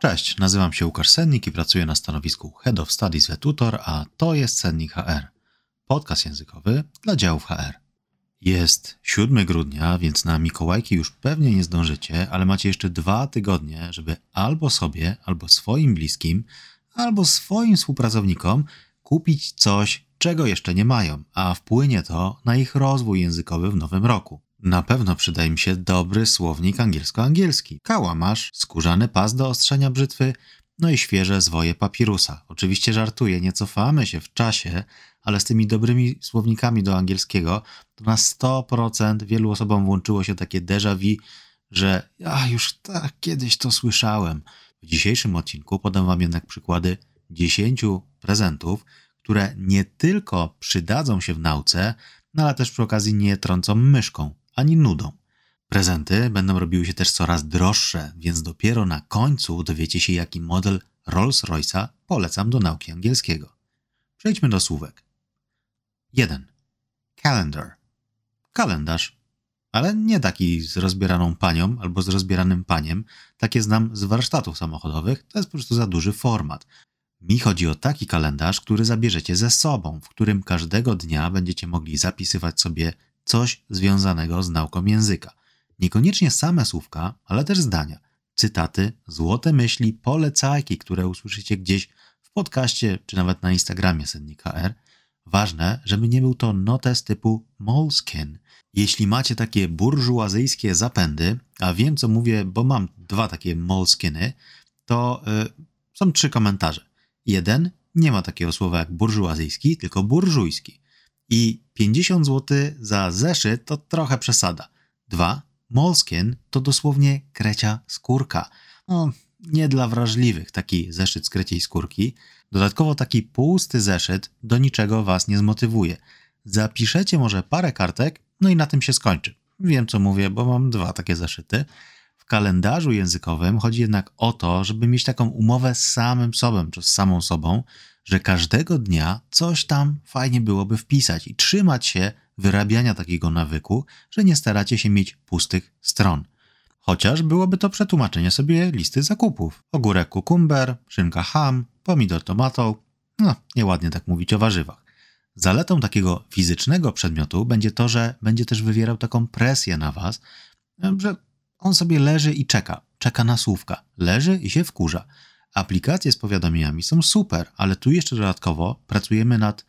Cześć, nazywam się Łukasz Sennik i pracuję na stanowisku Head of Studies w Tutor, a to jest Sennik HR, podcast językowy dla działów HR. Jest 7 grudnia, więc na Mikołajki już pewnie nie zdążycie, ale macie jeszcze dwa tygodnie, żeby albo sobie, albo swoim bliskim, albo swoim współpracownikom kupić coś, czego jeszcze nie mają, a wpłynie to na ich rozwój językowy w nowym roku. Na pewno przyda im się dobry słownik angielsko-angielski, kałamarz, skórzany pas do ostrzenia brzytwy, no i świeże zwoje papirusa. Oczywiście żartuję, nie cofamy się w czasie, ale z tymi dobrymi słownikami do angielskiego to na 100% wielu osobom włączyło się takie déjà vu, że ja już tak kiedyś to słyszałem. W dzisiejszym odcinku podam Wam jednak przykłady 10 prezentów, które nie tylko przydadzą się w nauce, no ale też przy okazji nie trącą myszką ani nudą. Prezenty będą robiły się też coraz droższe, więc dopiero na końcu dowiecie się, jaki model Rolls-Royce'a polecam do nauki angielskiego. Przejdźmy do słówek. 1. Calendar. Kalendarz. Ale nie taki z rozbieraną panią albo z rozbieranym paniem. Takie znam z warsztatów samochodowych. To jest po prostu za duży format. Mi chodzi o taki kalendarz, który zabierzecie ze sobą, w którym każdego dnia będziecie mogli zapisywać sobie coś związanego z nauką języka. Niekoniecznie same słówka, ale też zdania, cytaty, złote myśli, polecajki, które usłyszycie gdzieś w podcaście czy nawet na Instagramie Sennik HR. Ważne, żeby nie był to notes typu Moleskin. Jeśli macie takie burżuazyjskie zapędy, a wiem co mówię, bo mam dwa takie Moleskiny, to yy, są trzy komentarze. Jeden, nie ma takiego słowa jak burżuazyjski, tylko burżujski. I 50 zł za zeszyt to trochę przesada. Dwa, Moleskin to dosłownie krecia skórka. No, nie dla wrażliwych taki zeszyt z kreciej skórki. Dodatkowo taki pusty zeszyt do niczego was nie zmotywuje. Zapiszecie może parę kartek, no i na tym się skończy. Wiem co mówię, bo mam dwa takie zeszyty. W kalendarzu językowym chodzi jednak o to, żeby mieć taką umowę z samym sobą, czy z samą sobą, że każdego dnia coś tam fajnie byłoby wpisać i trzymać się wyrabiania takiego nawyku, że nie staracie się mieć pustych stron. Chociaż byłoby to przetłumaczenie sobie listy zakupów. Ogórek kukumber, szynka ham, pomidor tomato. No, nieładnie tak mówić o warzywach. Zaletą takiego fizycznego przedmiotu będzie to, że będzie też wywierał taką presję na was, że on sobie leży i czeka. Czeka na słówka. Leży i się wkurza. Aplikacje z powiadomieniami są super, ale tu jeszcze dodatkowo pracujemy nad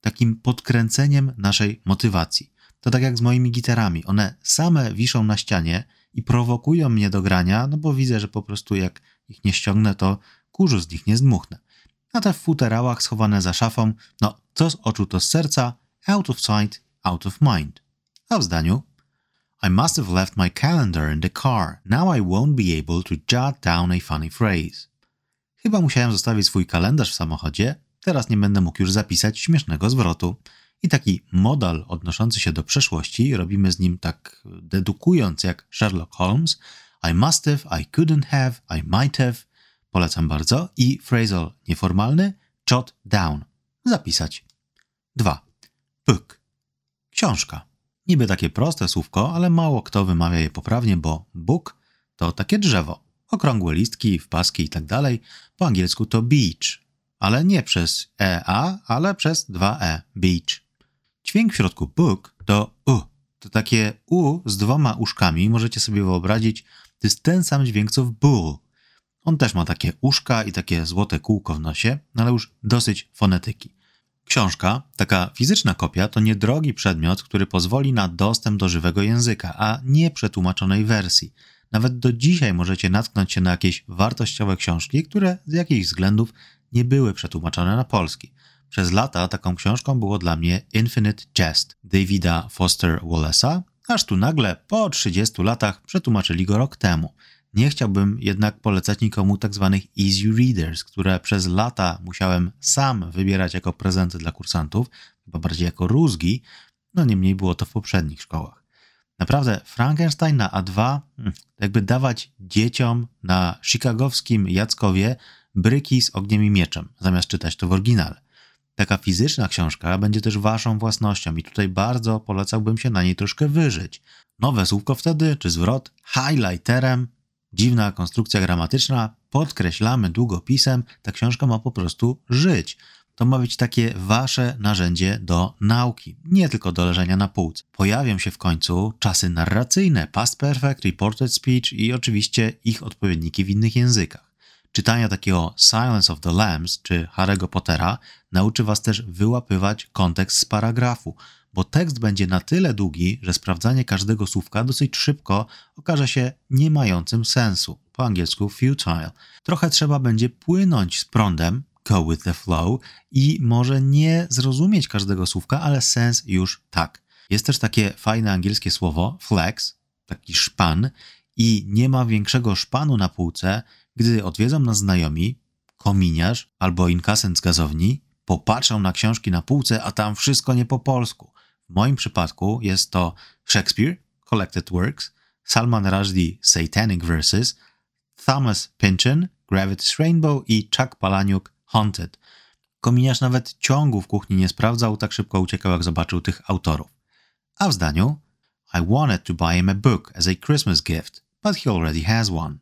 takim podkręceniem naszej motywacji. To tak jak z moimi gitarami. One same wiszą na ścianie i prowokują mnie do grania, no bo widzę, że po prostu jak ich nie ściągnę, to kurzu z nich nie zdmuchnę. A te w futerałach schowane za szafą, no co z oczu to z serca, out of sight, out of mind. A w zdaniu I must have left my calendar in the car. Now I won't be able to jot down a funny phrase. Chyba musiałem zostawić swój kalendarz w samochodzie, teraz nie będę mógł już zapisać śmiesznego zwrotu. I taki model odnoszący się do przeszłości, robimy z nim tak dedukując jak Sherlock Holmes. I must have, I couldn't have, I might have. Polecam bardzo. I phrasal nieformalny, jot down. Zapisać. 2. Book. Książka. Niby takie proste słówko, ale mało kto wymawia je poprawnie, bo book to takie drzewo okrągłe listki, wpaski i tak dalej. Po angielsku to beach, ale nie przez EA, ale przez 2E, beach. Dźwięk w środku book to U. To takie U z dwoma uszkami, możecie sobie wyobrazić, to jest ten sam dźwięk co w bull. On też ma takie uszka i takie złote kółko w nosie, ale już dosyć fonetyki. Książka, taka fizyczna kopia, to niedrogi przedmiot, który pozwoli na dostęp do żywego języka, a nie przetłumaczonej wersji. Nawet do dzisiaj możecie natknąć się na jakieś wartościowe książki, które z jakichś względów nie były przetłumaczone na polski. Przez lata taką książką było dla mnie Infinite Jest Davida Foster Wallace'a, aż tu nagle po 30 latach przetłumaczyli go rok temu. Nie chciałbym jednak polecać nikomu tak zwanych easy readers, które przez lata musiałem sam wybierać jako prezenty dla kursantów, chyba bardziej jako rózgi, no niemniej było to w poprzednich szkołach. Naprawdę, Frankenstein na A2, hmm, jakby dawać dzieciom na chicagowskim Jackowie bryki z ogniem i mieczem, zamiast czytać to w oryginale. Taka fizyczna książka będzie też waszą własnością i tutaj bardzo polecałbym się na niej troszkę wyżyć. Nowe słówko wtedy, czy zwrot, highlighterem, dziwna konstrukcja gramatyczna, podkreślamy długopisem, ta książka ma po prostu żyć. To ma być takie wasze narzędzie do nauki, nie tylko do leżenia na półce. Pojawią się w końcu czasy narracyjne, past perfect, reported speech i oczywiście ich odpowiedniki w innych językach. Czytania takiego Silence of the Lambs czy Harry'ego Pottera nauczy was też wyłapywać kontekst z paragrafu, bo tekst będzie na tyle długi, że sprawdzanie każdego słówka dosyć szybko okaże się nie mającym sensu. Po angielsku futile. Trochę trzeba będzie płynąć z prądem, go with the flow i może nie zrozumieć każdego słówka, ale sens już tak. Jest też takie fajne angielskie słowo flex, taki szpan i nie ma większego szpanu na półce, gdy odwiedzą nas znajomi, kominiarz albo inkasent z gazowni, popatrzą na książki na półce, a tam wszystko nie po polsku. W moim przypadku jest to Shakespeare, Collected Works, Salman Rushdie, Satanic Verses, Thomas Pynchon, Gravity's Rainbow i Chuck Palaniuk, Haunted. Kominiarz nawet ciągu w kuchni nie sprawdzał, tak szybko uciekał, jak zobaczył tych autorów. A w zdaniu I wanted to buy him a book as a Christmas gift, but he already has one.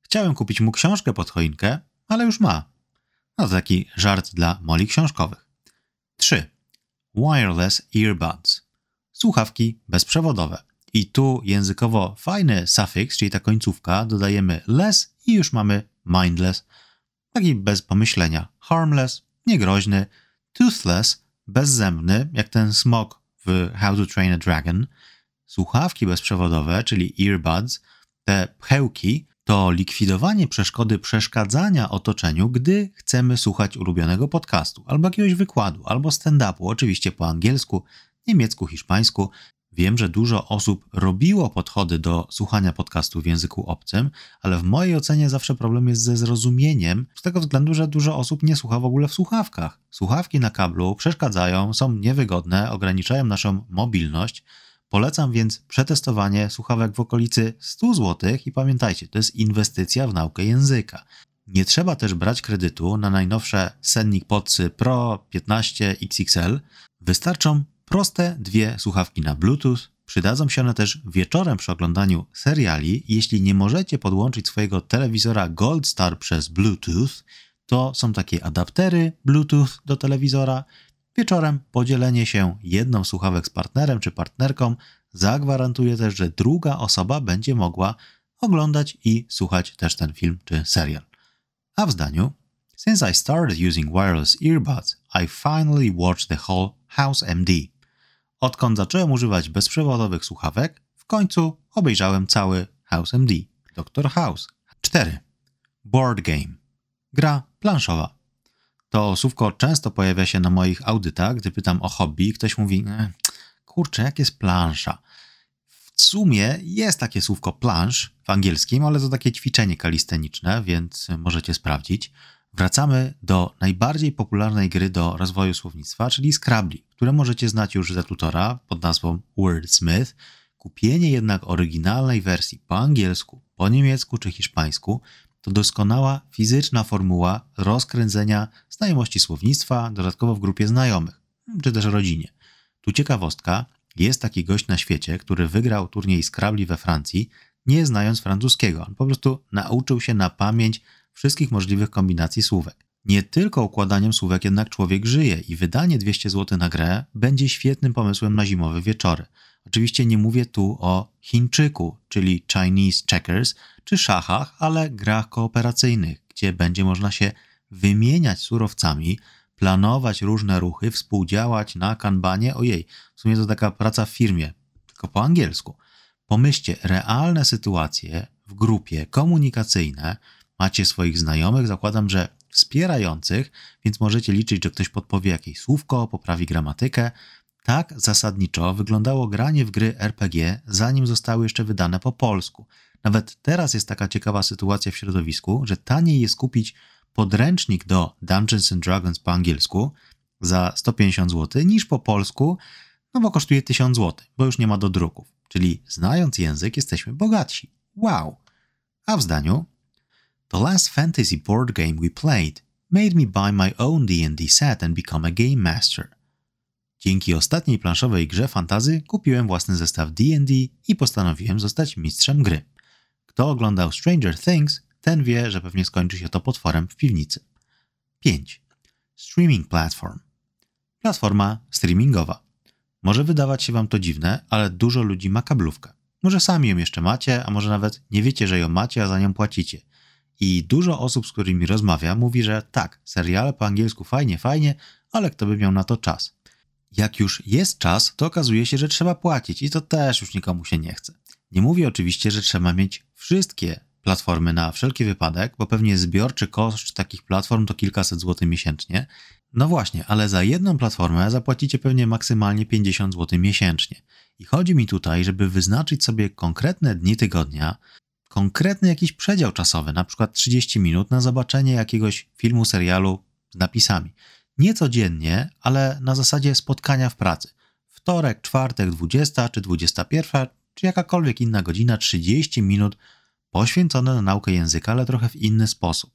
Chciałem kupić mu książkę pod choinkę, ale już ma. No to taki żart dla moli książkowych. 3. Wireless earbuds. Słuchawki bezprzewodowe. I tu językowo fajny sufiks, czyli ta końcówka, dodajemy less i już mamy mindless. Taki bez pomyślenia. Harmless, niegroźny. Toothless, bezzębny, jak ten smok w How to Train a Dragon. Słuchawki bezprzewodowe, czyli earbuds, te pchełki, to likwidowanie przeszkody przeszkadzania otoczeniu, gdy chcemy słuchać ulubionego podcastu, albo jakiegoś wykładu, albo stand-upu, oczywiście po angielsku, niemiecku, hiszpańsku. Wiem, że dużo osób robiło podchody do słuchania podcastu w języku obcym, ale w mojej ocenie zawsze problem jest ze zrozumieniem, z tego względu, że dużo osób nie słucha w ogóle w słuchawkach. Słuchawki na kablu przeszkadzają, są niewygodne, ograniczają naszą mobilność. Polecam więc przetestowanie słuchawek w okolicy 100 zł i pamiętajcie, to jest inwestycja w naukę języka. Nie trzeba też brać kredytu na najnowsze Sennik Podsy Pro 15 XXL. Wystarczą proste dwie słuchawki na Bluetooth. Przydadzą się one też wieczorem przy oglądaniu seriali. Jeśli nie możecie podłączyć swojego telewizora Gold Star przez Bluetooth, to są takie adaptery Bluetooth do telewizora Wieczorem podzielenie się jedną słuchawek z partnerem czy partnerką zagwarantuje też, że druga osoba będzie mogła oglądać i słuchać też ten film czy serial. A w zdaniu Since I started using wireless earbuds, I finally watched the whole House MD. Odkąd zacząłem używać bezprzewodowych słuchawek, w końcu obejrzałem cały House MD. Dr. House. 4. Board game. Gra planszowa. To słówko często pojawia się na moich audytach, gdy pytam o hobby. Ktoś mówi, e, kurczę, jak jest plansza? W sumie jest takie słówko plansz w angielskim, ale to takie ćwiczenie kalisteniczne, więc możecie sprawdzić. Wracamy do najbardziej popularnej gry do rozwoju słownictwa, czyli Scrabble, które możecie znać już ze tutora pod nazwą Wordsmith. Kupienie jednak oryginalnej wersji po angielsku, po niemiecku czy hiszpańsku to doskonała fizyczna formuła rozkręcenia znajomości słownictwa, dodatkowo w grupie znajomych, czy też rodzinie. Tu ciekawostka, jest taki gość na świecie, który wygrał turniej Scrabble we Francji, nie znając francuskiego. On po prostu nauczył się na pamięć wszystkich możliwych kombinacji słówek. Nie tylko układaniem słówek jednak człowiek żyje i wydanie 200 zł na grę będzie świetnym pomysłem na zimowe wieczory. Oczywiście nie mówię tu o Chińczyku, czyli Chinese Checkers, czy szachach, ale grach kooperacyjnych, gdzie będzie można się wymieniać surowcami, planować różne ruchy, współdziałać na kanbanie. Ojej, w sumie to taka praca w firmie, tylko po angielsku. Pomyślcie, realne sytuacje w grupie komunikacyjne, macie swoich znajomych, zakładam, że wspierających, więc możecie liczyć, że ktoś podpowie jakieś słówko, poprawi gramatykę, tak zasadniczo wyglądało granie w gry RPG, zanim zostały jeszcze wydane po polsku. Nawet teraz jest taka ciekawa sytuacja w środowisku, że taniej jest kupić podręcznik do Dungeons and Dragons po angielsku za 150 zł niż po polsku, no bo kosztuje 1000 zł, bo już nie ma do druków. Czyli znając język jesteśmy bogatsi. Wow! A w zdaniu The last fantasy board game we played made me buy my own D&D set and become a game master. Dzięki ostatniej planszowej grze fantazy kupiłem własny zestaw D&D i postanowiłem zostać mistrzem gry. Kto oglądał Stranger Things, ten wie, że pewnie skończy się to potworem w piwnicy. 5. Streaming platform. Platforma streamingowa. Może wydawać się wam to dziwne, ale dużo ludzi ma kablówkę. Może sami ją jeszcze macie, a może nawet nie wiecie, że ją macie, a za nią płacicie. I dużo osób, z którymi rozmawiam, mówi, że tak, seriale po angielsku fajnie, fajnie, ale kto by miał na to czas? Jak już jest czas, to okazuje się, że trzeba płacić i to też już nikomu się nie chce. Nie mówię oczywiście, że trzeba mieć wszystkie platformy na wszelki wypadek, bo pewnie zbiorczy koszt takich platform to kilkaset złotych miesięcznie. No właśnie, ale za jedną platformę zapłacicie pewnie maksymalnie 50 zł miesięcznie. I chodzi mi tutaj, żeby wyznaczyć sobie konkretne dni tygodnia, konkretny jakiś przedział czasowy, na przykład 30 minut na zobaczenie jakiegoś filmu, serialu z napisami. Nie codziennie, ale na zasadzie spotkania w pracy. Wtorek, czwartek, 20 czy 21, czy jakakolwiek inna godzina, 30 minut poświęcone na naukę języka, ale trochę w inny sposób.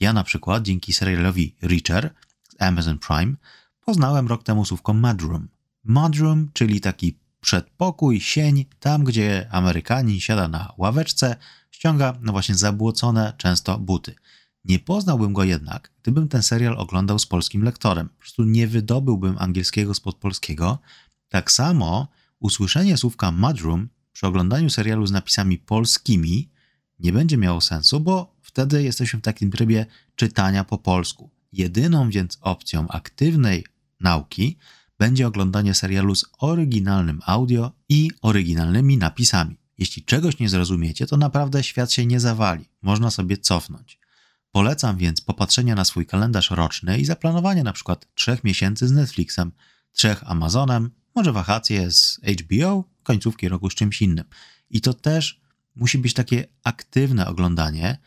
Ja na przykład dzięki serialowi Reacher z Amazon Prime poznałem rok temu słówko mudroom. Mudroom, czyli taki przedpokój, sień, tam gdzie Amerykanin siada na ławeczce, ściąga no właśnie zabłocone często buty. Nie poznałbym go jednak, gdybym ten serial oglądał z polskim lektorem. Po prostu nie wydobyłbym angielskiego spod polskiego. Tak samo usłyszenie słówka mudroom przy oglądaniu serialu z napisami polskimi nie będzie miało sensu, bo wtedy jesteśmy w takim trybie czytania po polsku. Jedyną więc opcją aktywnej nauki będzie oglądanie serialu z oryginalnym audio i oryginalnymi napisami. Jeśli czegoś nie zrozumiecie, to naprawdę świat się nie zawali. Można sobie cofnąć. Polecam więc popatrzenie na swój kalendarz roczny i zaplanowanie na przykład trzech miesięcy z Netflixem, trzech Amazonem, może wakacje z HBO, końcówki roku z czymś innym. I to też musi być takie aktywne oglądanie,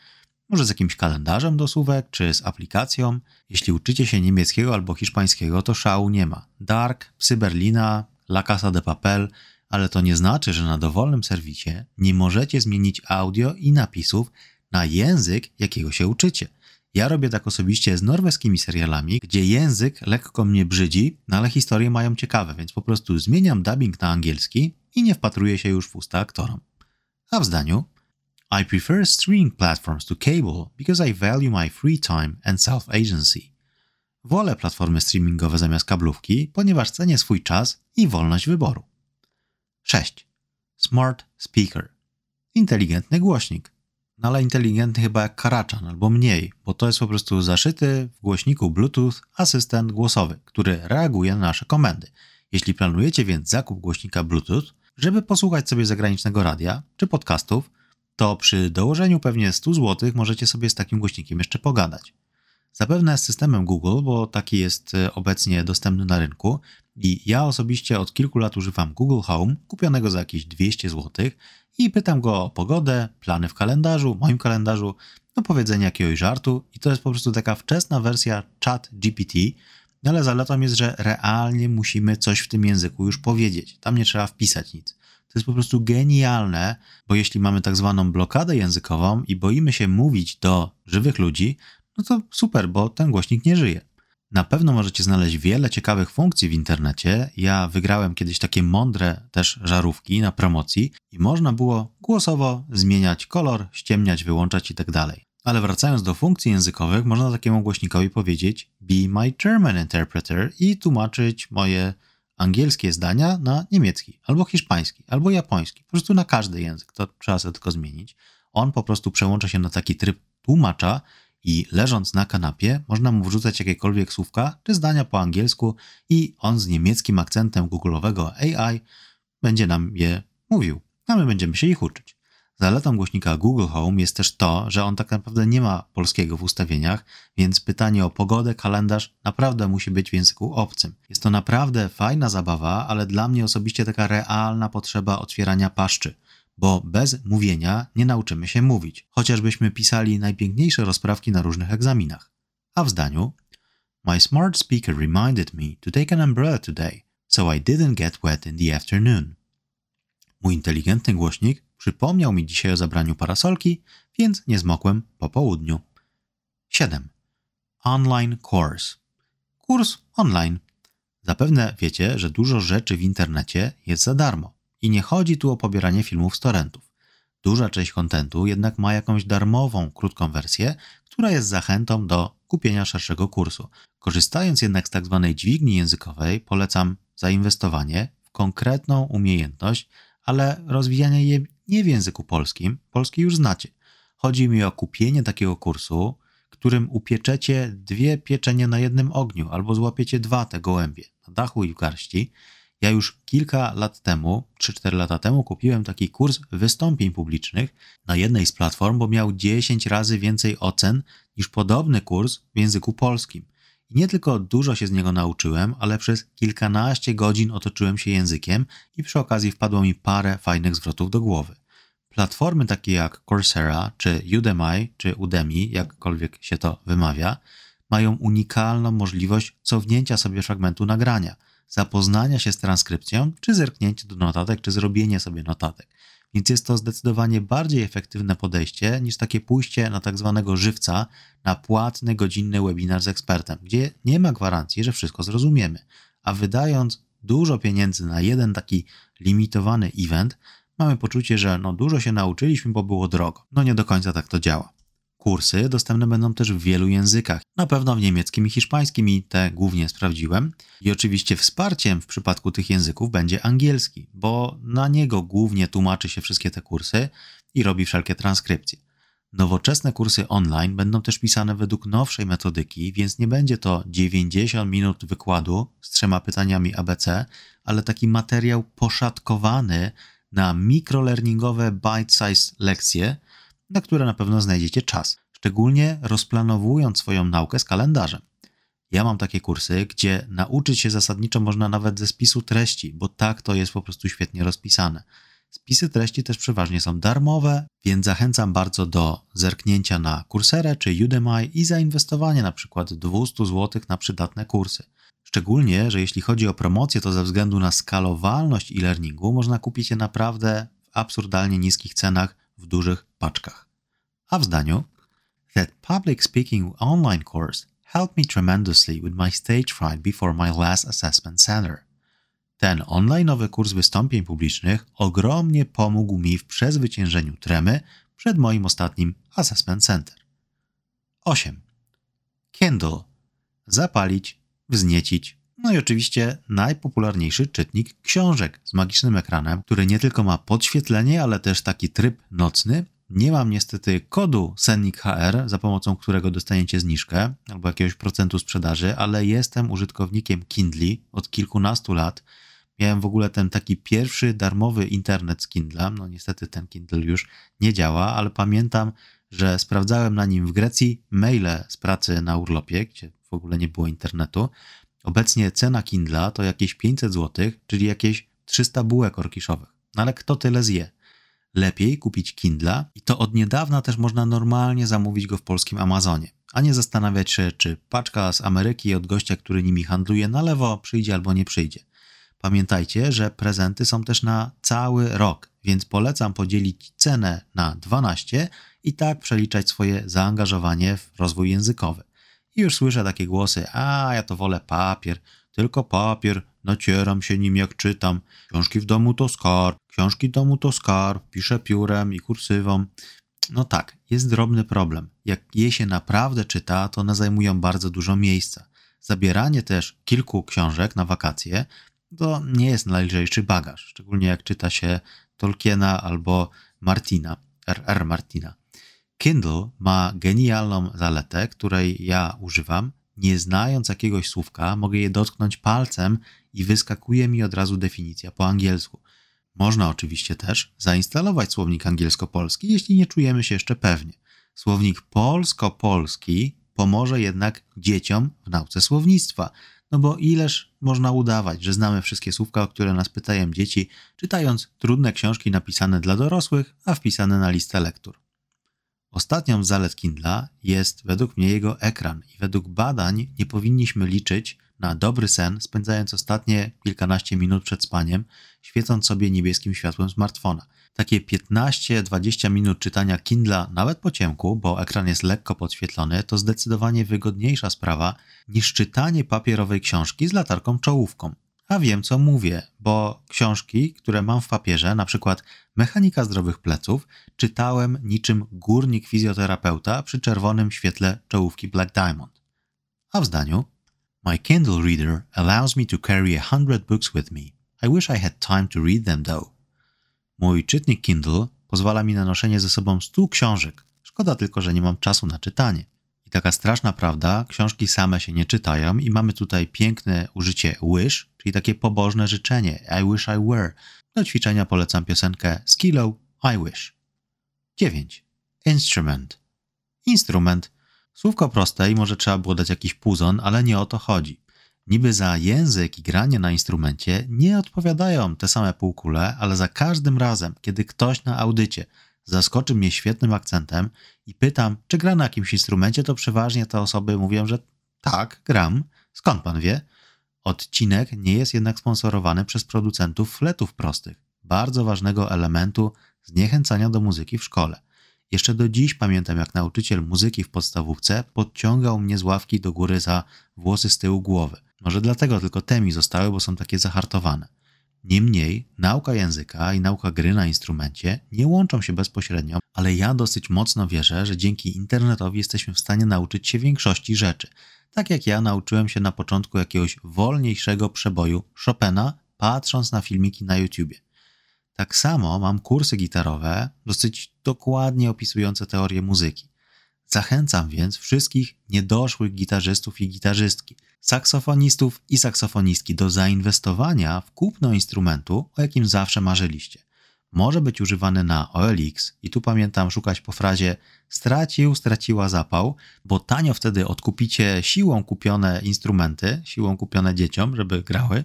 może z jakimś kalendarzem do słówek, czy z aplikacją. Jeśli uczycie się niemieckiego albo hiszpańskiego, to szału nie ma. Dark, Psy Berlina, La Casa de Papel, ale to nie znaczy, że na dowolnym serwisie nie możecie zmienić audio i napisów na język, jakiego się uczycie. Ja robię tak osobiście z norweskimi serialami, gdzie język lekko mnie brzydzi, no ale historie mają ciekawe, więc po prostu zmieniam dubbing na angielski i nie wpatruję się już w usta aktorom. A w zdaniu I prefer streaming platforms to cable because I value my free time and self-agency. Wolę platformy streamingowe zamiast kablówki, ponieważ cenię swój czas i wolność wyboru. 6. Smart Speaker. Inteligentny głośnik. No ale inteligentny chyba jak karaczan, albo mniej, bo to jest po prostu zaszyty w głośniku Bluetooth asystent głosowy, który reaguje na nasze komendy. Jeśli planujecie więc zakup głośnika Bluetooth, żeby posłuchać sobie zagranicznego radia czy podcastów, to przy dołożeniu pewnie 100 zł możecie sobie z takim głośnikiem jeszcze pogadać. Zapewne z systemem Google, bo taki jest e, obecnie dostępny na rynku i ja osobiście od kilku lat używam Google Home, kupionego za jakieś 200 zł i pytam go o pogodę, plany w kalendarzu, moim kalendarzu, no powiedzenie jakiegoś żartu i to jest po prostu taka wczesna wersja chat GPT, no ale zaletą jest, że realnie musimy coś w tym języku już powiedzieć. Tam nie trzeba wpisać nic. To jest po prostu genialne, bo jeśli mamy tak zwaną blokadę językową i boimy się mówić do żywych ludzi, no to super, bo ten głośnik nie żyje. Na pewno możecie znaleźć wiele ciekawych funkcji w internecie. Ja wygrałem kiedyś takie mądre też żarówki na promocji i można było głosowo zmieniać kolor, ściemniać, wyłączać itd. Tak Ale wracając do funkcji językowych, można takiemu głośnikowi powiedzieć Be my German interpreter i tłumaczyć moje angielskie zdania na niemiecki, albo hiszpański, albo japoński. Po prostu na każdy język. To trzeba sobie tylko zmienić. On po prostu przełącza się na taki tryb tłumacza i leżąc na kanapie można mu wrzucać jakiekolwiek słówka czy zdania po angielsku i on z niemieckim akcentem google'owego AI będzie nam je mówił, a my będziemy się ich uczyć. Zaletą głośnika Google Home jest też to, że on tak naprawdę nie ma polskiego w ustawieniach, więc pytanie o pogodę, kalendarz naprawdę musi być w języku obcym. Jest to naprawdę fajna zabawa, ale dla mnie osobiście taka realna potrzeba otwierania paszczy bo bez mówienia nie nauczymy się mówić, chociażbyśmy pisali najpiękniejsze rozprawki na różnych egzaminach. A w zdaniu My smart speaker reminded me to take an umbrella today, so I didn't get wet in the afternoon. Mój inteligentny głośnik przypomniał mi dzisiaj o zabraniu parasolki, więc nie zmokłem po południu. 7. Online course. Kurs online. Zapewne wiecie, że dużo rzeczy w internecie jest za darmo. I nie chodzi tu o pobieranie filmów z torrentów. Duża część kontentu jednak ma jakąś darmową, krótką wersję, która jest zachętą do kupienia szerszego kursu. Korzystając jednak z tak zwanej dźwigni językowej, polecam zainwestowanie w konkretną umiejętność, ale rozwijanie jej nie w języku polskim, polski już znacie. Chodzi mi o kupienie takiego kursu, którym upieczecie dwie pieczenie na jednym ogniu albo złapiecie dwa te gołębie na dachu i w garści. Ja już kilka lat temu, 3-4 lata temu, kupiłem taki kurs wystąpień publicznych na jednej z platform, bo miał 10 razy więcej ocen niż podobny kurs w języku polskim. I nie tylko dużo się z niego nauczyłem, ale przez kilkanaście godzin otoczyłem się językiem i przy okazji wpadło mi parę fajnych zwrotów do głowy. Platformy takie jak Coursera, czy Udemy, czy Udemy, jakkolwiek się to wymawia, mają unikalną możliwość cofnięcia sobie fragmentu nagrania, zapoznania się z transkrypcją, czy zerknięcia do notatek, czy zrobienie sobie notatek. Więc jest to zdecydowanie bardziej efektywne podejście niż takie pójście na tak zwanego żywca, na płatny, godzinny webinar z ekspertem, gdzie nie ma gwarancji, że wszystko zrozumiemy. A wydając dużo pieniędzy na jeden taki limitowany event, mamy poczucie, że no dużo się nauczyliśmy, bo było drogo. No nie do końca tak to działa. Kursy dostępne będą też w wielu językach. Na pewno w niemieckim i hiszpańskim i te głównie sprawdziłem. I oczywiście wsparciem w przypadku tych języków będzie angielski, bo na niego głównie tłumaczy się wszystkie te kursy i robi wszelkie transkrypcje. Nowoczesne kursy online będą też pisane według nowszej metodyki, więc nie będzie to 90 minut wykładu z trzema pytaniami ABC, ale taki materiał poszatkowany na mikrolearningowe bite-size lekcje, na które na pewno znajdziecie czas, szczególnie rozplanowując swoją naukę z kalendarzem. Ja mam takie kursy, gdzie nauczyć się zasadniczo można nawet ze spisu treści, bo tak to jest po prostu świetnie rozpisane. Spisy treści też przeważnie są darmowe, więc zachęcam bardzo do zerknięcia na Coursera czy Udemy i zainwestowania na przykład 200 zł na przydatne kursy. Szczególnie, że jeśli chodzi o promocję, to ze względu na skalowalność e-learningu można kupić je naprawdę w absurdalnie niskich cenach w dużych paczkach. A w zdaniu That public speaking online course helped me tremendously with my stage fright before my last assessment center. Ten online'owy kurs wystąpień publicznych ogromnie pomógł mi w przezwyciężeniu tremy przed moim ostatnim assessment center. 8. Kindle. Zapalić, wzniecić. No i oczywiście najpopularniejszy czytnik książek z magicznym ekranem, który nie tylko ma podświetlenie, ale też taki tryb nocny. Nie mam niestety kodu Sennik HR, za pomocą którego dostaniecie zniżkę albo jakiegoś procentu sprzedaży, ale jestem użytkownikiem Kindle od kilkunastu lat. Miałem w ogóle ten taki pierwszy darmowy internet z Kindle. No niestety ten Kindle już nie działa, ale pamiętam, że sprawdzałem na nim w Grecji maile z pracy na urlopie, gdzie w ogóle nie było internetu. Obecnie cena Kindla to jakieś 500 zł, czyli jakieś 300 bułek orkiszowych. No ale kto tyle zje? Lepiej kupić Kindla i to od niedawna też można normalnie zamówić go w polskim Amazonie, a nie zastanawiać się, czy paczka z Ameryki od gościa, który nimi handluje na lewo, przyjdzie albo nie przyjdzie. Pamiętajcie, że prezenty są też na cały rok, więc polecam podzielić cenę na 12 i tak przeliczać swoje zaangażowanie w rozwój językowy. I już słyszę takie głosy, a ja to wolę papier, tylko papier, nacieram się nim jak czytam. Książki w domu to skarb, książki w domu to skarb, piszę piórem i kursywą. No tak, jest drobny problem. Jak je się naprawdę czyta, to one zajmują bardzo dużo miejsca. Zabieranie też kilku książek na wakacje to nie jest najlżejszy bagaż, szczególnie jak czyta się Tolkiena albo Martina, R.R. Martina. Kindle ma genialną zaletę, której ja używam. Nie znając jakiegoś słówka, mogę je dotknąć palcem i wyskakuje mi od razu definicja po angielsku. Można oczywiście też zainstalować słownik angielsko-polski, jeśli nie czujemy się jeszcze pewnie. Słownik polsko-polski pomoże jednak dzieciom w nauce słownictwa. No bo ileż można udawać, że znamy wszystkie słówka, o które nas pytają dzieci, czytając trudne książki napisane dla dorosłych, a wpisane na listę lektur. Ostatnią z zalet Kindla jest według mnie jego ekran i według badań nie powinniśmy liczyć na dobry sen, spędzając ostatnie kilkanaście minut przed spaniem, świecąc sobie niebieskim światłem smartfona. Takie 15-20 minut czytania Kindla nawet po ciemku, bo ekran jest lekko podświetlony, to zdecydowanie wygodniejsza sprawa niż czytanie papierowej książki z latarką czołówką. A wiem, co mówię, bo książki, które mam w papierze, na przykład Mechanika zdrowych pleców, czytałem niczym górnik fizjoterapeuta przy czerwonym świetle czołówki Black Diamond. A w zdaniu My Kindle reader allows me to carry a hundred books with me. I wish I had time to read them though. Mój czytnik Kindle pozwala mi na noszenie ze sobą stu książek. Szkoda tylko, że nie mam czasu na czytanie. Taka straszna prawda, książki same się nie czytają i mamy tutaj piękne użycie wish, czyli takie pobożne życzenie I wish I were. Do ćwiczenia polecam piosenkę Skillow I wish. 9. Instrument. Instrument. Słówko proste i może trzeba było dać jakiś puzon, ale nie o to chodzi. Niby za język i granie na instrumencie nie odpowiadają te same półkule, ale za każdym razem, kiedy ktoś na audycie zaskoczy mnie świetnym akcentem i pytam, czy gra na jakimś instrumencie, to przeważnie te osoby mówią, że tak, gram. Skąd pan wie? Odcinek nie jest jednak sponsorowany przez producentów fletów prostych, bardzo ważnego elementu zniechęcania do muzyki w szkole. Jeszcze do dziś pamiętam, jak nauczyciel muzyki w podstawówce podciągał mnie z ławki do góry za włosy z tyłu głowy. Może dlatego tylko te mi zostały, bo są takie zahartowane. Niemniej nauka języka i nauka gry na instrumencie nie łączą się bezpośrednio, ale ja dosyć mocno wierzę, że dzięki internetowi jesteśmy w stanie nauczyć się większości rzeczy. Tak jak ja nauczyłem się na początku jakiegoś wolniejszego przeboju Chopina, patrząc na filmiki na YouTubie. Tak samo mam kursy gitarowe, dosyć dokładnie opisujące teorię muzyki. Zachęcam więc wszystkich niedoszłych gitarzystów i gitarzystki, saksofonistów i saksofonistki do zainwestowania w kupno instrumentu, o jakim zawsze marzyliście. Może być używany na OLX i tu pamiętam szukać po frazie stracił, straciła zapał, bo tanio wtedy odkupicie siłą kupione instrumenty, siłą kupione dzieciom, żeby grały,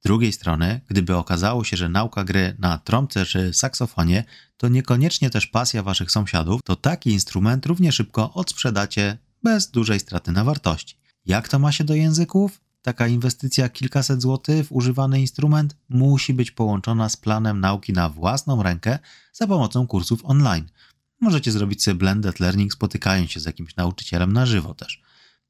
z drugiej strony, gdyby okazało się, że nauka gry na trąbce czy saksofonie to niekoniecznie też pasja waszych sąsiadów, to taki instrument równie szybko odsprzedacie bez dużej straty na wartości. Jak to ma się do języków? Taka inwestycja kilkaset złotych w używany instrument musi być połączona z planem nauki na własną rękę za pomocą kursów online. Możecie zrobić sobie blended learning spotykając się z jakimś nauczycielem na żywo też.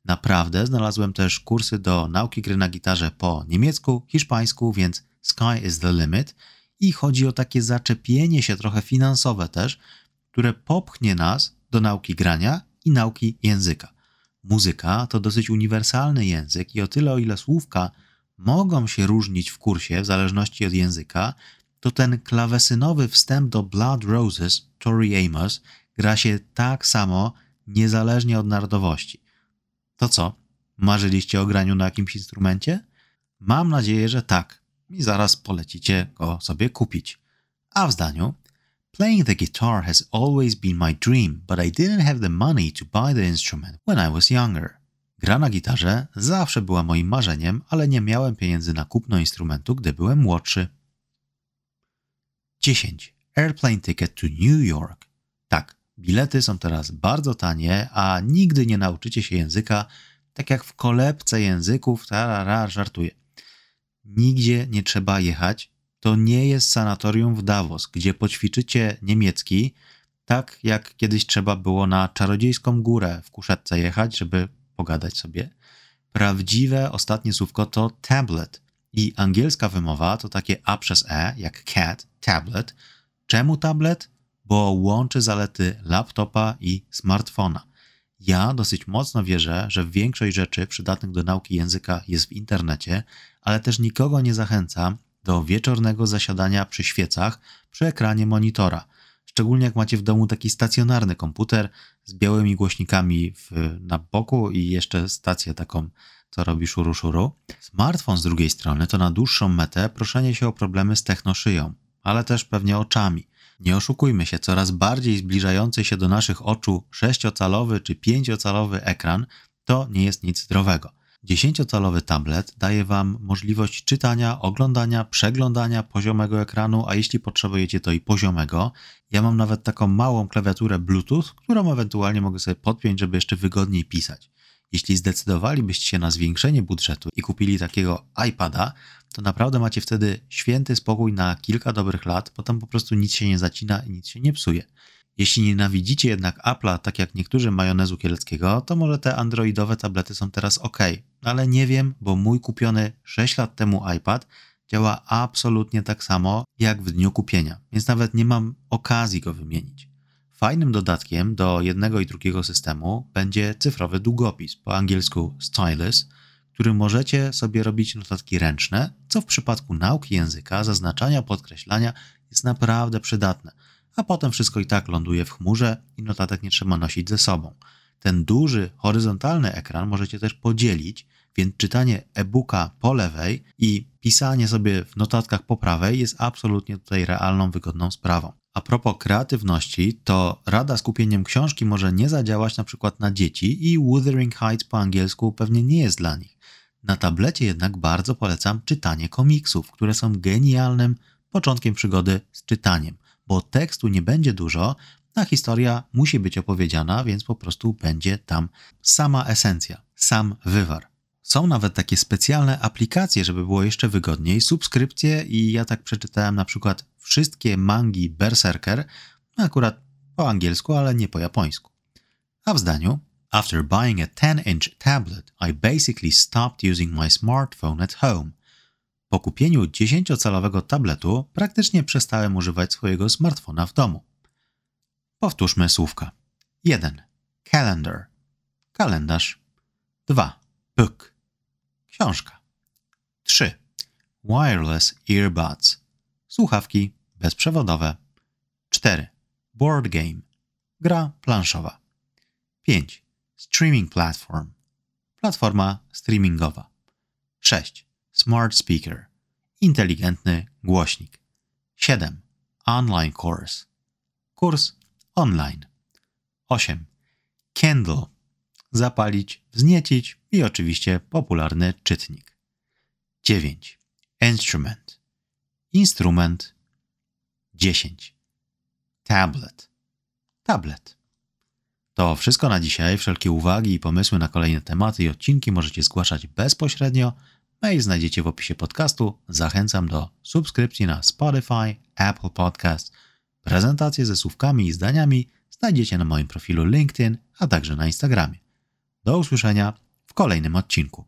Naprawdę znalazłem też kursy do nauki gry na gitarze po niemiecku, hiszpańsku, więc sky is the limit. I chodzi o takie zaczepienie się trochę finansowe też, które popchnie nas do nauki grania i nauki języka. Muzyka to dosyć uniwersalny język i o tyle, o ile słówka mogą się różnić w kursie w zależności od języka, to ten klawesynowy wstęp do Blood Roses Tori Amos gra się tak samo niezależnie od narodowości. To co? Marzyliście o graniu na jakimś instrumencie? Mam nadzieję, że tak. I zaraz polecicie go sobie kupić. A w zdaniu Playing the guitar has always been my dream, but I didn't have the money to buy the instrument when I was younger. Gra na gitarze zawsze była moim marzeniem, ale nie miałem pieniędzy na kupno instrumentu, gdy byłem młodszy. 10. Airplane ticket to New York. Bilety są teraz bardzo tanie, a nigdy nie nauczycie się języka, tak jak w kolebce języków, tarara, żartuję. Nigdzie nie trzeba jechać. To nie jest sanatorium w Davos, gdzie poćwiczycie niemiecki, tak jak kiedyś trzeba było na czarodziejską górę w kuszetce jechać, żeby pogadać sobie. Prawdziwe ostatnie słówko to tablet i angielska wymowa to takie A przez E, jak cat, tablet. Czemu tablet? Bo łączy zalety laptopa i smartfona. Ja dosyć mocno wierzę, że większość rzeczy przydatnych do nauki języka jest w internecie, ale też nikogo nie zachęcam do wieczornego zasiadania przy świecach przy ekranie monitora. Szczególnie jak macie w domu taki stacjonarny komputer z białymi głośnikami w, na boku i jeszcze stację taką, co robi szuru szuru. Smartfon z drugiej strony to na dłuższą metę proszenie się o problemy z technoszyją, ale też pewnie oczami. Nie oszukujmy się, coraz bardziej zbliżający się do naszych oczu sześciocalowy czy pięciocalowy ekran to nie jest nic zdrowego. Dziesięciocalowy tablet daje Wam możliwość czytania, oglądania, przeglądania poziomego ekranu, a jeśli potrzebujecie to i poziomego. Ja mam nawet taką małą klawiaturę Bluetooth, którą ewentualnie mogę sobie podpiąć, żeby jeszcze wygodniej pisać. Jeśli zdecydowalibyście się na zwiększenie budżetu i kupili takiego iPada, to naprawdę macie wtedy święty spokój na kilka dobrych lat, bo tam po prostu nic się nie zacina i nic się nie psuje. Jeśli nienawidzicie jednak Apple'a, tak jak niektórzy majonezu kieleckiego, to może te androidowe tablety są teraz ok. Ale nie wiem, bo mój kupiony 6 lat temu iPad działa absolutnie tak samo jak w dniu kupienia, więc nawet nie mam okazji go wymienić. Fajnym dodatkiem do jednego i drugiego systemu będzie cyfrowy długopis, po angielsku stylus, którym możecie sobie robić notatki ręczne, co w przypadku nauki języka, zaznaczania, podkreślania jest naprawdę przydatne. A potem wszystko i tak ląduje w chmurze i notatek nie trzeba nosić ze sobą. Ten duży, horyzontalny ekran możecie też podzielić, więc czytanie e-booka po lewej i pisanie sobie w notatkach po prawej jest absolutnie tutaj realną, wygodną sprawą. A propos kreatywności, to rada z kupieniem książki może nie zadziałać na przykład na dzieci i Wuthering Heights po angielsku pewnie nie jest dla nich. Na tablecie jednak bardzo polecam czytanie komiksów, które są genialnym początkiem przygody z czytaniem, bo tekstu nie będzie dużo, a historia musi być opowiedziana, więc po prostu będzie tam sama esencja, sam wywar. Są nawet takie specjalne aplikacje, żeby było jeszcze wygodniej, subskrypcje i ja tak przeczytałem na przykład wszystkie mangi Berserker, akurat po angielsku, ale nie po japońsku. A w zdaniu After buying a 10-inch tablet, I basically stopped using my smartphone at home. Po kupieniu 10-calowego tabletu praktycznie przestałem używać swojego smartfona w domu. Powtórzmy słówka. 1. Calendar. Kalendarz. 2. Book. Książka. 3. Wireless earbuds. Słuchawki bezprzewodowe. 4. Board game. Gra planszowa. 5. Streaming platform. Platforma streamingowa. 6. Smart speaker. Inteligentny głośnik. 7. Online course. Kurs online. 8. Kindle. Zapalić, wzniecić i oczywiście popularny czytnik. 9. Instrument. Instrument. 10. Tablet. Tablet. To wszystko na dzisiaj. Wszelkie uwagi i pomysły na kolejne tematy i odcinki możecie zgłaszać bezpośrednio. Mail znajdziecie w opisie podcastu. Zachęcam do subskrypcji na Spotify, Apple Podcast. Prezentacje ze słówkami i zdaniami znajdziecie na moim profilu LinkedIn, a także na Instagramie. Do usłyszenia w kolejnym odcinku.